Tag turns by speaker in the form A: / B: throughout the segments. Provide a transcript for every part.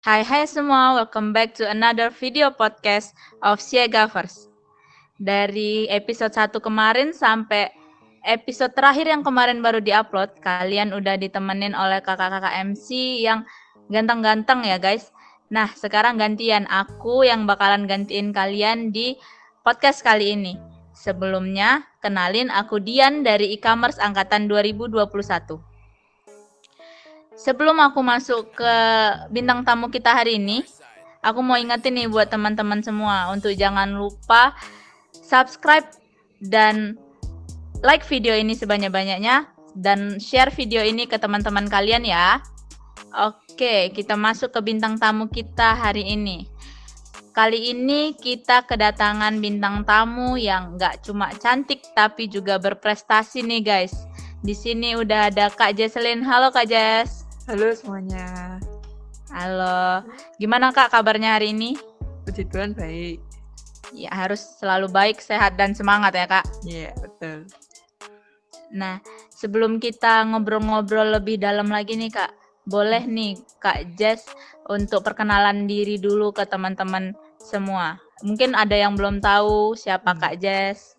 A: Hai hai semua, welcome back to another video podcast of Siegavers. Dari episode 1 kemarin sampai episode terakhir yang kemarin baru diupload, kalian udah ditemenin oleh kakak-kakak MC yang ganteng-ganteng ya guys. Nah, sekarang gantian aku yang bakalan gantiin kalian di podcast kali ini. Sebelumnya, kenalin aku Dian dari e-commerce angkatan 2021. Sebelum aku masuk ke bintang tamu kita hari ini, aku mau ingetin nih buat teman-teman semua untuk jangan lupa subscribe dan like video ini sebanyak-banyaknya dan share video ini ke teman-teman kalian ya. Oke, kita masuk ke bintang tamu kita hari ini. Kali ini kita kedatangan bintang tamu yang nggak cuma cantik tapi juga berprestasi nih guys. Di sini udah ada Kak Jesselyn. Halo Kak Jess.
B: Halo semuanya.
A: Halo. Gimana Kak kabarnya hari ini?
B: Puji Tuhan baik.
A: Ya harus selalu baik, sehat dan semangat ya Kak.
B: Iya, yeah, betul.
A: Nah, sebelum kita ngobrol-ngobrol lebih dalam lagi nih Kak, boleh nih Kak Jess untuk perkenalan diri dulu ke teman-teman semua. Mungkin ada yang belum tahu siapa Kak Jess.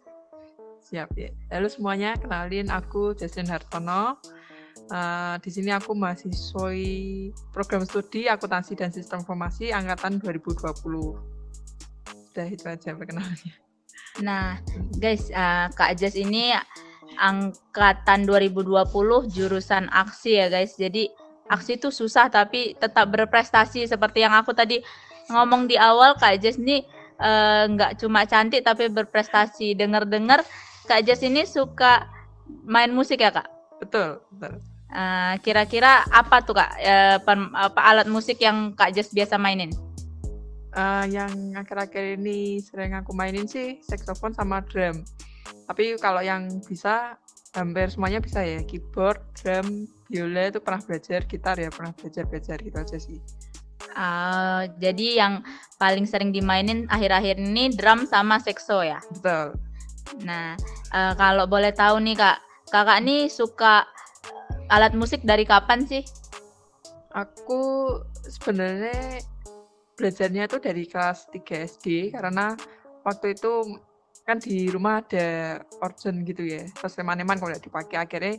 B: Siap ya. Halo semuanya, kenalin aku Justin Hartono Uh, di sini aku mahasiswi program studi akuntansi dan sistem informasi angkatan 2020. Sudah itu aja perkenalannya.
A: Nah, guys, uh, Kak Jas ini angkatan 2020 jurusan aksi ya, guys. Jadi aksi itu susah tapi tetap berprestasi seperti yang aku tadi ngomong di awal Kak Jas ini eh, nggak uh, cuma cantik tapi berprestasi. Dengar-dengar Kak Jas ini suka main musik ya, Kak?
B: Betul, betul.
A: Uh, kira-kira apa tuh kak uh, apa alat musik yang kak Jess biasa mainin?
B: Uh, yang akhir-akhir ini sering aku mainin sih saxophone sama drum. Tapi kalau yang bisa hampir semuanya bisa ya keyboard, drum, biola itu pernah belajar, gitar ya pernah belajar belajar gitu aja sih.
A: Uh, jadi yang paling sering dimainin akhir-akhir ini drum sama sekso ya?
B: Betul.
A: Nah uh, kalau boleh tahu nih kak, kakak nih suka alat musik dari kapan sih?
B: Aku sebenarnya belajarnya itu dari kelas 3 SD karena waktu itu kan di rumah ada organ gitu ya terus teman-teman kalau dipakai akhirnya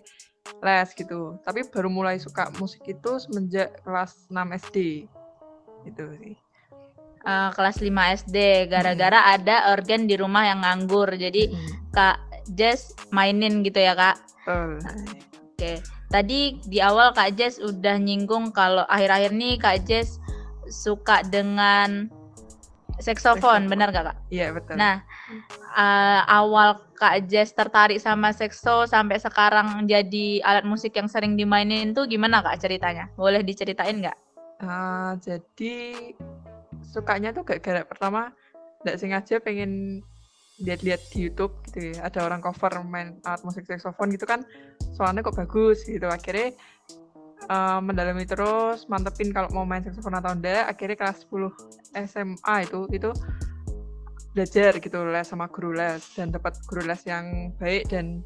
B: les gitu tapi baru mulai suka musik itu semenjak kelas 6 SD itu sih
A: uh, kelas 5 SD gara-gara hmm. ada organ di rumah yang nganggur jadi hmm. kak Jess mainin gitu ya kak
B: uh.
A: oke okay. Tadi di awal Kak Jess udah nyinggung kalau akhir-akhir ini Kak Jess suka dengan seksofon, benar gak Kak?
B: Iya betul.
A: Nah, uh, awal Kak Jess tertarik sama sekso sampai sekarang jadi alat musik yang sering dimainin tuh gimana Kak ceritanya? Boleh diceritain nggak?
B: Uh, jadi sukanya tuh gak gara pertama nggak sengaja pengen lihat-lihat di YouTube gitu ya ada orang cover main alat musik saxophone gitu kan soalnya kok bagus gitu akhirnya uh, mendalami terus mantepin kalau mau main saxophone atau enggak akhirnya kelas 10 SMA itu itu belajar gitu les sama guru les dan dapat guru les yang baik dan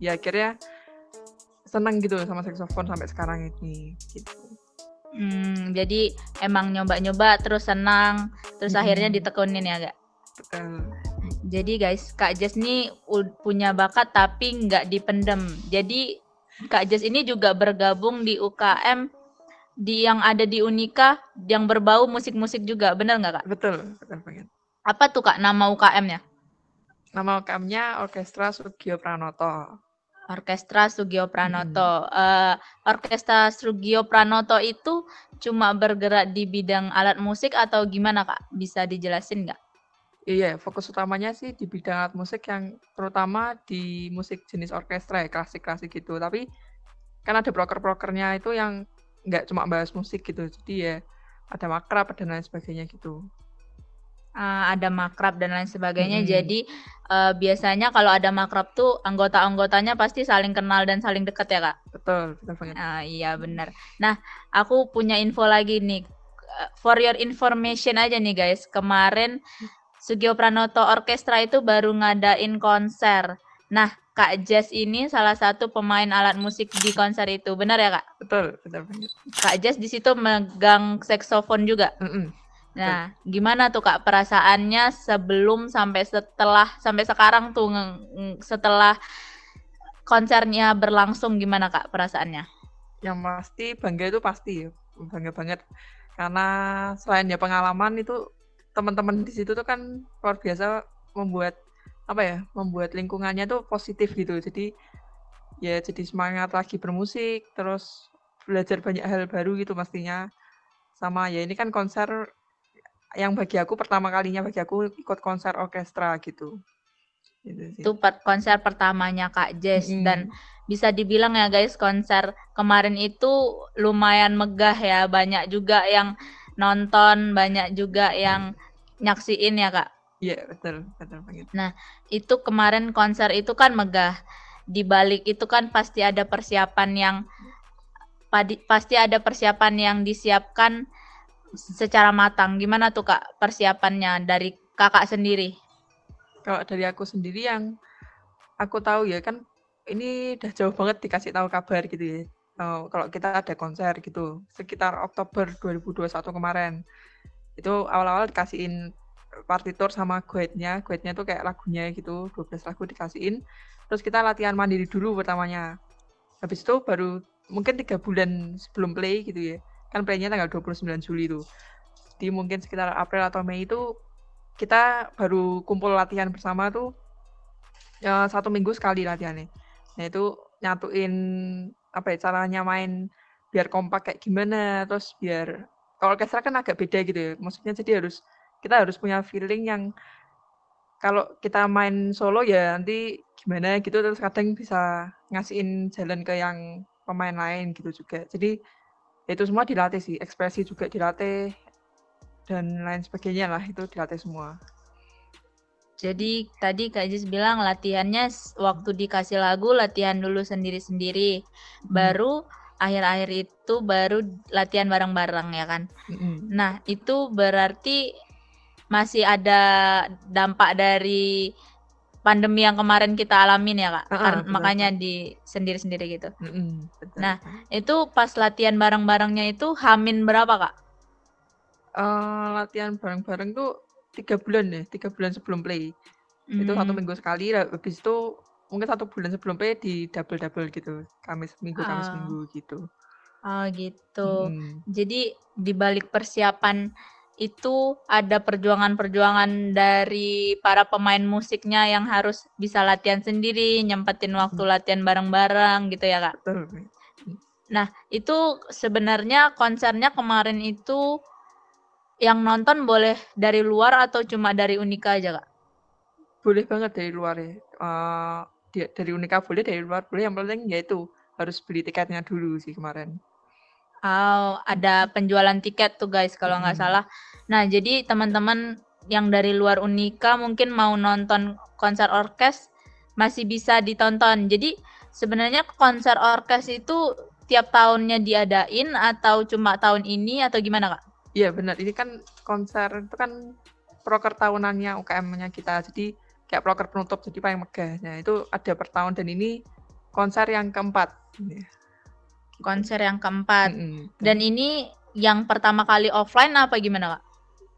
B: ya akhirnya seneng gitu sama saxophone sampai sekarang ini gitu.
A: Hmm, jadi emang nyoba-nyoba terus senang, terus hmm. akhirnya ditekunin ya, gak?
B: Betul.
A: Jadi guys, Kak Jess ini punya bakat tapi nggak dipendem. Jadi Kak Jess ini juga bergabung di UKM di yang ada di Unika yang berbau musik-musik juga, benar nggak Kak?
B: Betul, betul banget.
A: Apa tuh Kak nama UKM-nya?
B: Nama UKM-nya Orkestra Sugio Pranoto.
A: Orkestra Sugio Pranoto. Hmm. Uh, Orkestra Sugio Pranoto itu cuma bergerak di bidang alat musik atau gimana Kak? Bisa dijelasin nggak?
B: Iya, fokus utamanya sih di bidang alat musik yang terutama di musik jenis orkestra ya, klasik-klasik gitu. Tapi kan ada broker-brokernya itu yang nggak cuma bahas musik gitu. Jadi ya ada makrab dan lain sebagainya gitu.
A: Uh, ada makrab dan lain sebagainya. Hmm. Jadi uh, biasanya kalau ada makrab tuh anggota-anggotanya pasti saling kenal dan saling dekat ya kak.
B: Betul, betul banget.
A: Uh, iya benar. Nah, aku punya info lagi nih. For your information aja nih guys, kemarin Sugio Pranoto Orkestra itu baru ngadain konser. Nah, Kak Jess ini salah satu pemain alat musik di konser itu. Benar ya, Kak?
B: Betul, betul banget.
A: Kak Jess di situ megang saksofon juga.
B: Mm-mm.
A: Nah, gimana tuh Kak perasaannya sebelum sampai setelah sampai sekarang tuh setelah konsernya berlangsung gimana Kak perasaannya?
B: Yang pasti bangga itu pasti ya, bangga banget. Karena selain ya pengalaman itu teman-teman di situ tuh kan luar biasa membuat apa ya, membuat lingkungannya tuh positif gitu. Jadi ya jadi semangat lagi bermusik, terus belajar banyak hal baru gitu pastinya. Sama ya ini kan konser yang bagi aku pertama kalinya bagi aku ikut konser orkestra gitu. Gitu sih.
A: Itu per- konser pertamanya Kak Jess dan bisa dibilang ya guys konser kemarin itu lumayan megah ya banyak juga yang nonton banyak juga yang nyaksiin ya Kak.
B: Iya, betul, betul banget.
A: itu kemarin konser itu kan megah. Di balik itu kan pasti ada persiapan yang padi- pasti ada persiapan yang disiapkan secara matang. Gimana tuh Kak persiapannya dari Kakak sendiri?
B: Kalau dari aku sendiri yang aku tahu ya kan ini udah jauh banget dikasih tahu kabar gitu ya. Oh, kalau kita ada konser gitu sekitar Oktober 2021 kemarin. Itu awal-awal dikasihin partitur sama guide-nya. Guide-nya tuh kayak lagunya gitu, 12 lagu dikasihin. Terus kita latihan mandiri dulu pertamanya. Habis itu baru mungkin tiga bulan sebelum play gitu ya. Kan playnya tanggal 29 Juli tuh. Di mungkin sekitar April atau Mei itu kita baru kumpul latihan bersama tuh ya, satu minggu sekali latihannya. Nah itu nyatuin apa ya caranya main biar kompak kayak gimana, terus biar kalau orkestra kan agak beda gitu ya. Maksudnya jadi harus kita harus punya feeling yang kalau kita main solo ya nanti gimana gitu terus kadang bisa ngasihin jalan ke yang pemain lain gitu juga. Jadi itu semua dilatih sih, ekspresi juga dilatih dan lain sebagainya lah itu dilatih semua.
A: Jadi tadi Kak Jis bilang latihannya waktu dikasih lagu latihan dulu sendiri-sendiri. Baru akhir-akhir itu baru latihan bareng-bareng ya kan.
B: Mm-mm.
A: Nah, itu berarti masih ada dampak dari pandemi yang kemarin kita alamin ya, Kak. Karena-
B: betul,
A: makanya di sendiri-sendiri gitu.
B: Mm-mm, betul.
A: Nah, Itu pas latihan bareng-barengnya itu Hamin berapa, Kak?
B: Eh, latihan bareng-bareng tuh tiga bulan ya, tiga bulan sebelum play. Itu satu
A: Hmm.
B: minggu sekali, habis itu mungkin satu bulan sebelum play di double-double gitu. Kamis minggu, Kamis
A: Ah.
B: minggu gitu.
A: Oh, gitu.
B: Mm-mm.
A: Jadi di balik persiapan itu ada perjuangan-perjuangan dari para pemain musiknya yang harus bisa latihan sendiri, nyempetin waktu latihan bareng-bareng gitu ya, Kak.
B: Betul.
A: Nah, itu sebenarnya konsernya kemarin itu yang nonton boleh dari luar atau cuma dari Unika aja, Kak?
B: Boleh banget dari luar ya. Dia- dari Unika boleh, dari luar boleh. Yang penting yaitu harus beli tiketnya dulu sih kemarin.
A: Oh, ada penjualan tiket tuh guys kalau nggak
B: Mm-mm.
A: salah. Nah, jadi teman-teman yang dari luar Unika mungkin mau nonton konser orkes masih bisa ditonton. Jadi sebenarnya konser orkes itu tiap tahunnya diadain atau cuma tahun ini atau gimana, Kak?
B: Iya benar, ini kan konser itu kan proker tahunannya UKM-nya kita. Jadi kayak proker penutup, jadi paling megah. Nah itu ada per tahun dan ini konser yang keempat. Iya.
A: Konser yang keempat.
B: Mm-mm.
A: Dan ini yang pertama kali offline apa gimana, Kak?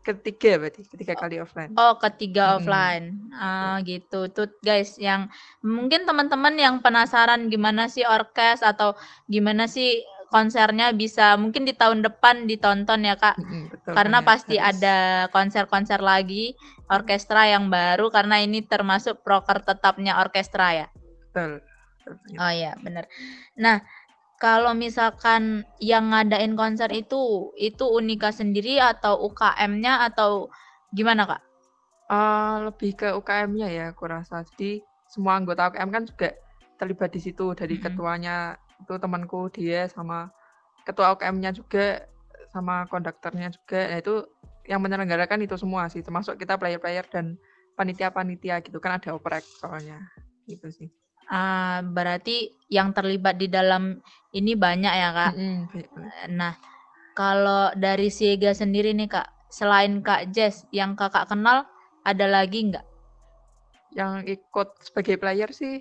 B: ketiga berarti, ketiga kali offline.
A: Oh, ketiga
B: Mm-mm.
A: offline. Ah, gitu. Tuh guys, yang mungkin teman-teman yang penasaran gimana sih orkes atau gimana sih konsernya bisa mungkin di tahun depan ditonton ya, Kak.
B: Mm-mm, betul
A: Karena
B: banget,
A: pasti
B: harus.
A: ada konser-konser lagi orkestra yang baru karena ini termasuk proker tetapnya orkestra ya.
B: Betul. betul.
A: Oh iya, bener. Nah, kalau misalkan yang ngadain konser itu, itu Unika sendiri atau UKM-nya atau gimana, Kak?
B: Eh, lebih ke UKM-nya ya, aku rasa. Jadi semua anggota UKM kan juga terlibat di situ dari
A: Mm-mm.
B: ketuanya itu temanku dia sama ketua UKM-nya juga sama konduktornya juga. Nah, itu yang menyelenggarakan itu semua sih, termasuk kita player-player dan panitia-panitia gitu kan ada oprek soalnya. Gitu sih.
A: Ah, berarti yang terlibat di dalam ini banyak ya, Kak.
B: Banyak banget.
A: Nah, kalau dari Siega sendiri nih, Kak, selain Kak Jess yang Kakak kenal, ada lagi nggak?
B: Yang ikut sebagai player sih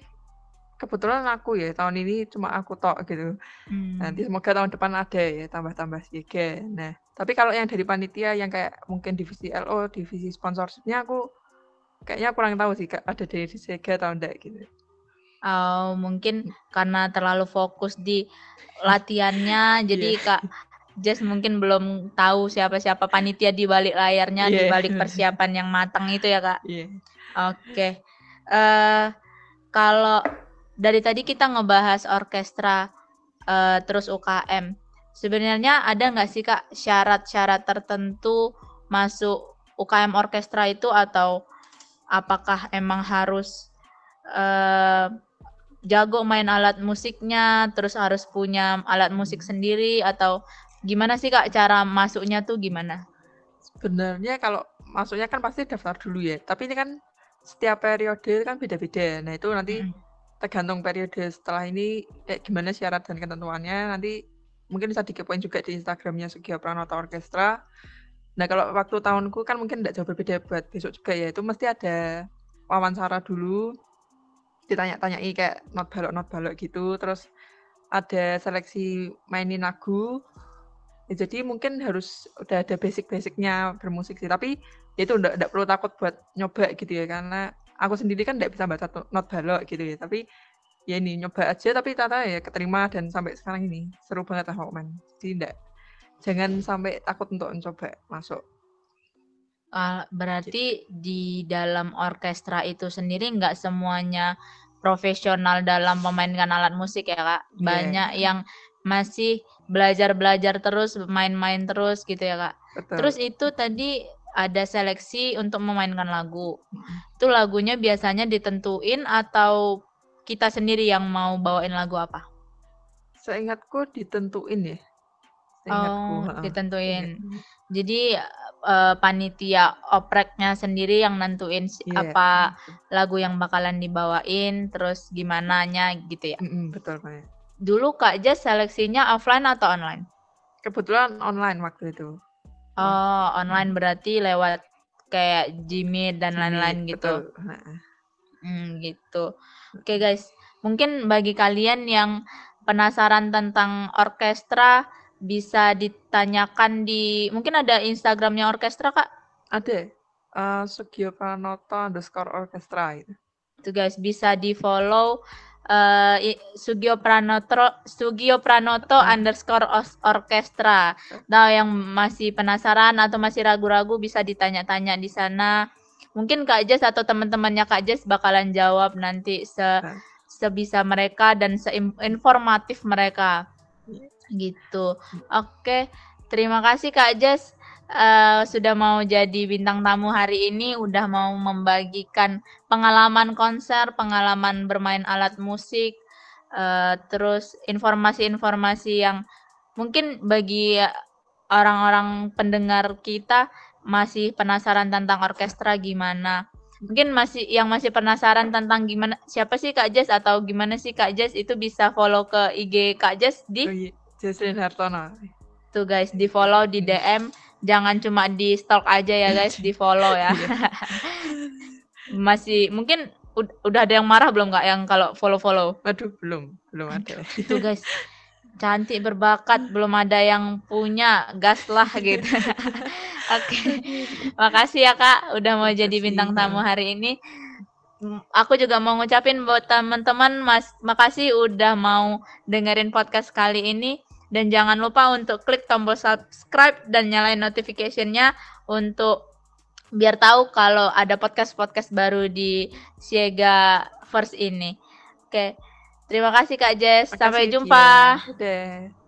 B: kebetulan aku ya tahun ini cuma aku tok gitu.
A: Hmm.
B: Nanti semoga tahun depan ada ya tambah-tambah siaga. Nah, tapi kalau yang dari panitia yang kayak mungkin divisi LO, divisi sponsorshipnya aku kayaknya kurang tahu sih ada dari siaga atau enggak gitu.
A: Oh, mungkin karena terlalu fokus di latihannya, jadi
B: Iya.
A: Kak Jess mungkin belum tahu siapa-siapa panitia di balik layarnya, di
B: Iya.
A: balik persiapan yang matang itu ya Kak.
B: Iya.
A: Oke. eh kalau dari tadi kita ngebahas orkestra eh, terus UKM. Sebenarnya ada nggak sih Kak syarat-syarat tertentu masuk UKM orkestra itu atau apakah emang harus eh jago main alat musiknya, terus harus punya alat musik sendiri atau gimana sih Kak cara masuknya tuh gimana?
B: Sebenarnya kalau masuknya kan pasti daftar dulu ya. Tapi ini kan setiap periode kan beda-beda. Nah, itu nanti
A: Mm.
B: Tergantung periode setelah ini kayak gimana syarat dan ketentuannya. Nanti mungkin bisa dikepoin juga di Instagramnya Sugio Pranoto Orkestra. Nah, kalau waktu tahunku kan mungkin tidak jauh berbeda buat besok juga ya. Itu mesti ada wawancara dulu, ditanya-tanyai kayak not balok not balok gitu. Terus ada seleksi mainin lagu. Ya, jadi mungkin harus udah ada basic-basicnya bermusik sih. Tapi ya itu enggak, enggak perlu takut buat nyoba gitu ya. Karena aku sendiri kan enggak bisa baca not balok gitu ya. Tapi ya ini nyoba aja tapi ternyata ya keterima dan sampai sekarang ini seru banget lah Walkman. Jadi enggak jangan sampai takut untuk mencoba masuk.
A: Ah, berarti di dalam orkestra itu sendiri nggak semuanya profesional dalam memainkan alat musik ya kak.
B: Iya.
A: Banyak yang masih belajar-belajar terus, main-main terus gitu ya kak.
B: Betul.
A: Terus itu tadi ada seleksi untuk memainkan lagu.
B: Mm.
A: Itu lagunya biasanya ditentuin atau kita sendiri yang mau bawain lagu apa?
B: Seingatku ditentuin ya. Seingatku.
A: Oh, ditentuin. Jadi eh, panitia opreknya sendiri yang nentuin
B: Iya.
A: apa lagu yang bakalan dibawain, terus gimana nya gitu ya.
B: Mm-mm, betul banget.
A: Dulu Kak Jas seleksinya offline atau online?
B: Kebetulan online waktu itu.
A: Oh, online berarti lewat kayak Jimmy dan lain-lain gitu.
B: betul.
A: Hmm, gitu. Oke guys, mungkin bagi kalian yang penasaran tentang orkestra bisa ditanyakan di mungkin ada Instagramnya orkestra Kak.
B: Ada eh Sugio Pranoto underscore orkestra itu.
A: Itu guys bisa di i- Sugio Pranoto Sugio Pranoto underscore os- orkestra. Nah yang masih penasaran atau masih ragu-ragu bisa ditanya-tanya di sana. Mungkin Kak Jas atau teman-temannya Kak Jas bakalan jawab nanti se sebisa mereka dan seinformatif mereka.
B: Iya.
A: Gitu. Oke, terima kasih Kak Jas eh, sudah mau jadi bintang tamu hari ini, udah mau membagikan pengalaman konser, pengalaman bermain alat musik, eh, terus informasi-informasi yang mungkin bagi orang-orang pendengar kita masih penasaran tentang orkestra gimana. Mungkin masih yang masih penasaran tentang gimana siapa sih Kak Jas atau gimana sih Kak Jas itu bisa follow ke IG Kak Jas di
B: Oh, iya. Jesslyn Hartono.
A: Tuh guys. Di follow di DM jangan cuma di stalk aja ya guys. Di follow ya masih mungkin ud- udah ada yang marah belum kak yang kalau follow follow
B: Waduh, belum, belum ada.
A: tuh guys. Cantik berbakat belum ada yang punya gas lah gitu. Oke. Makasih ya kak udah mau jadi bintang tamu hari ini. Aku juga mau ngucapin buat teman-teman mas makasih udah mau dengerin podcast kali ini dan jangan lupa untuk klik tombol subscribe dan nyalain notificationnya untuk biar tahu kalau ada podcast-podcast baru di Siega First ini. Oke, terima kasih Kak Jess. Sampai jumpa.
B: Dadah.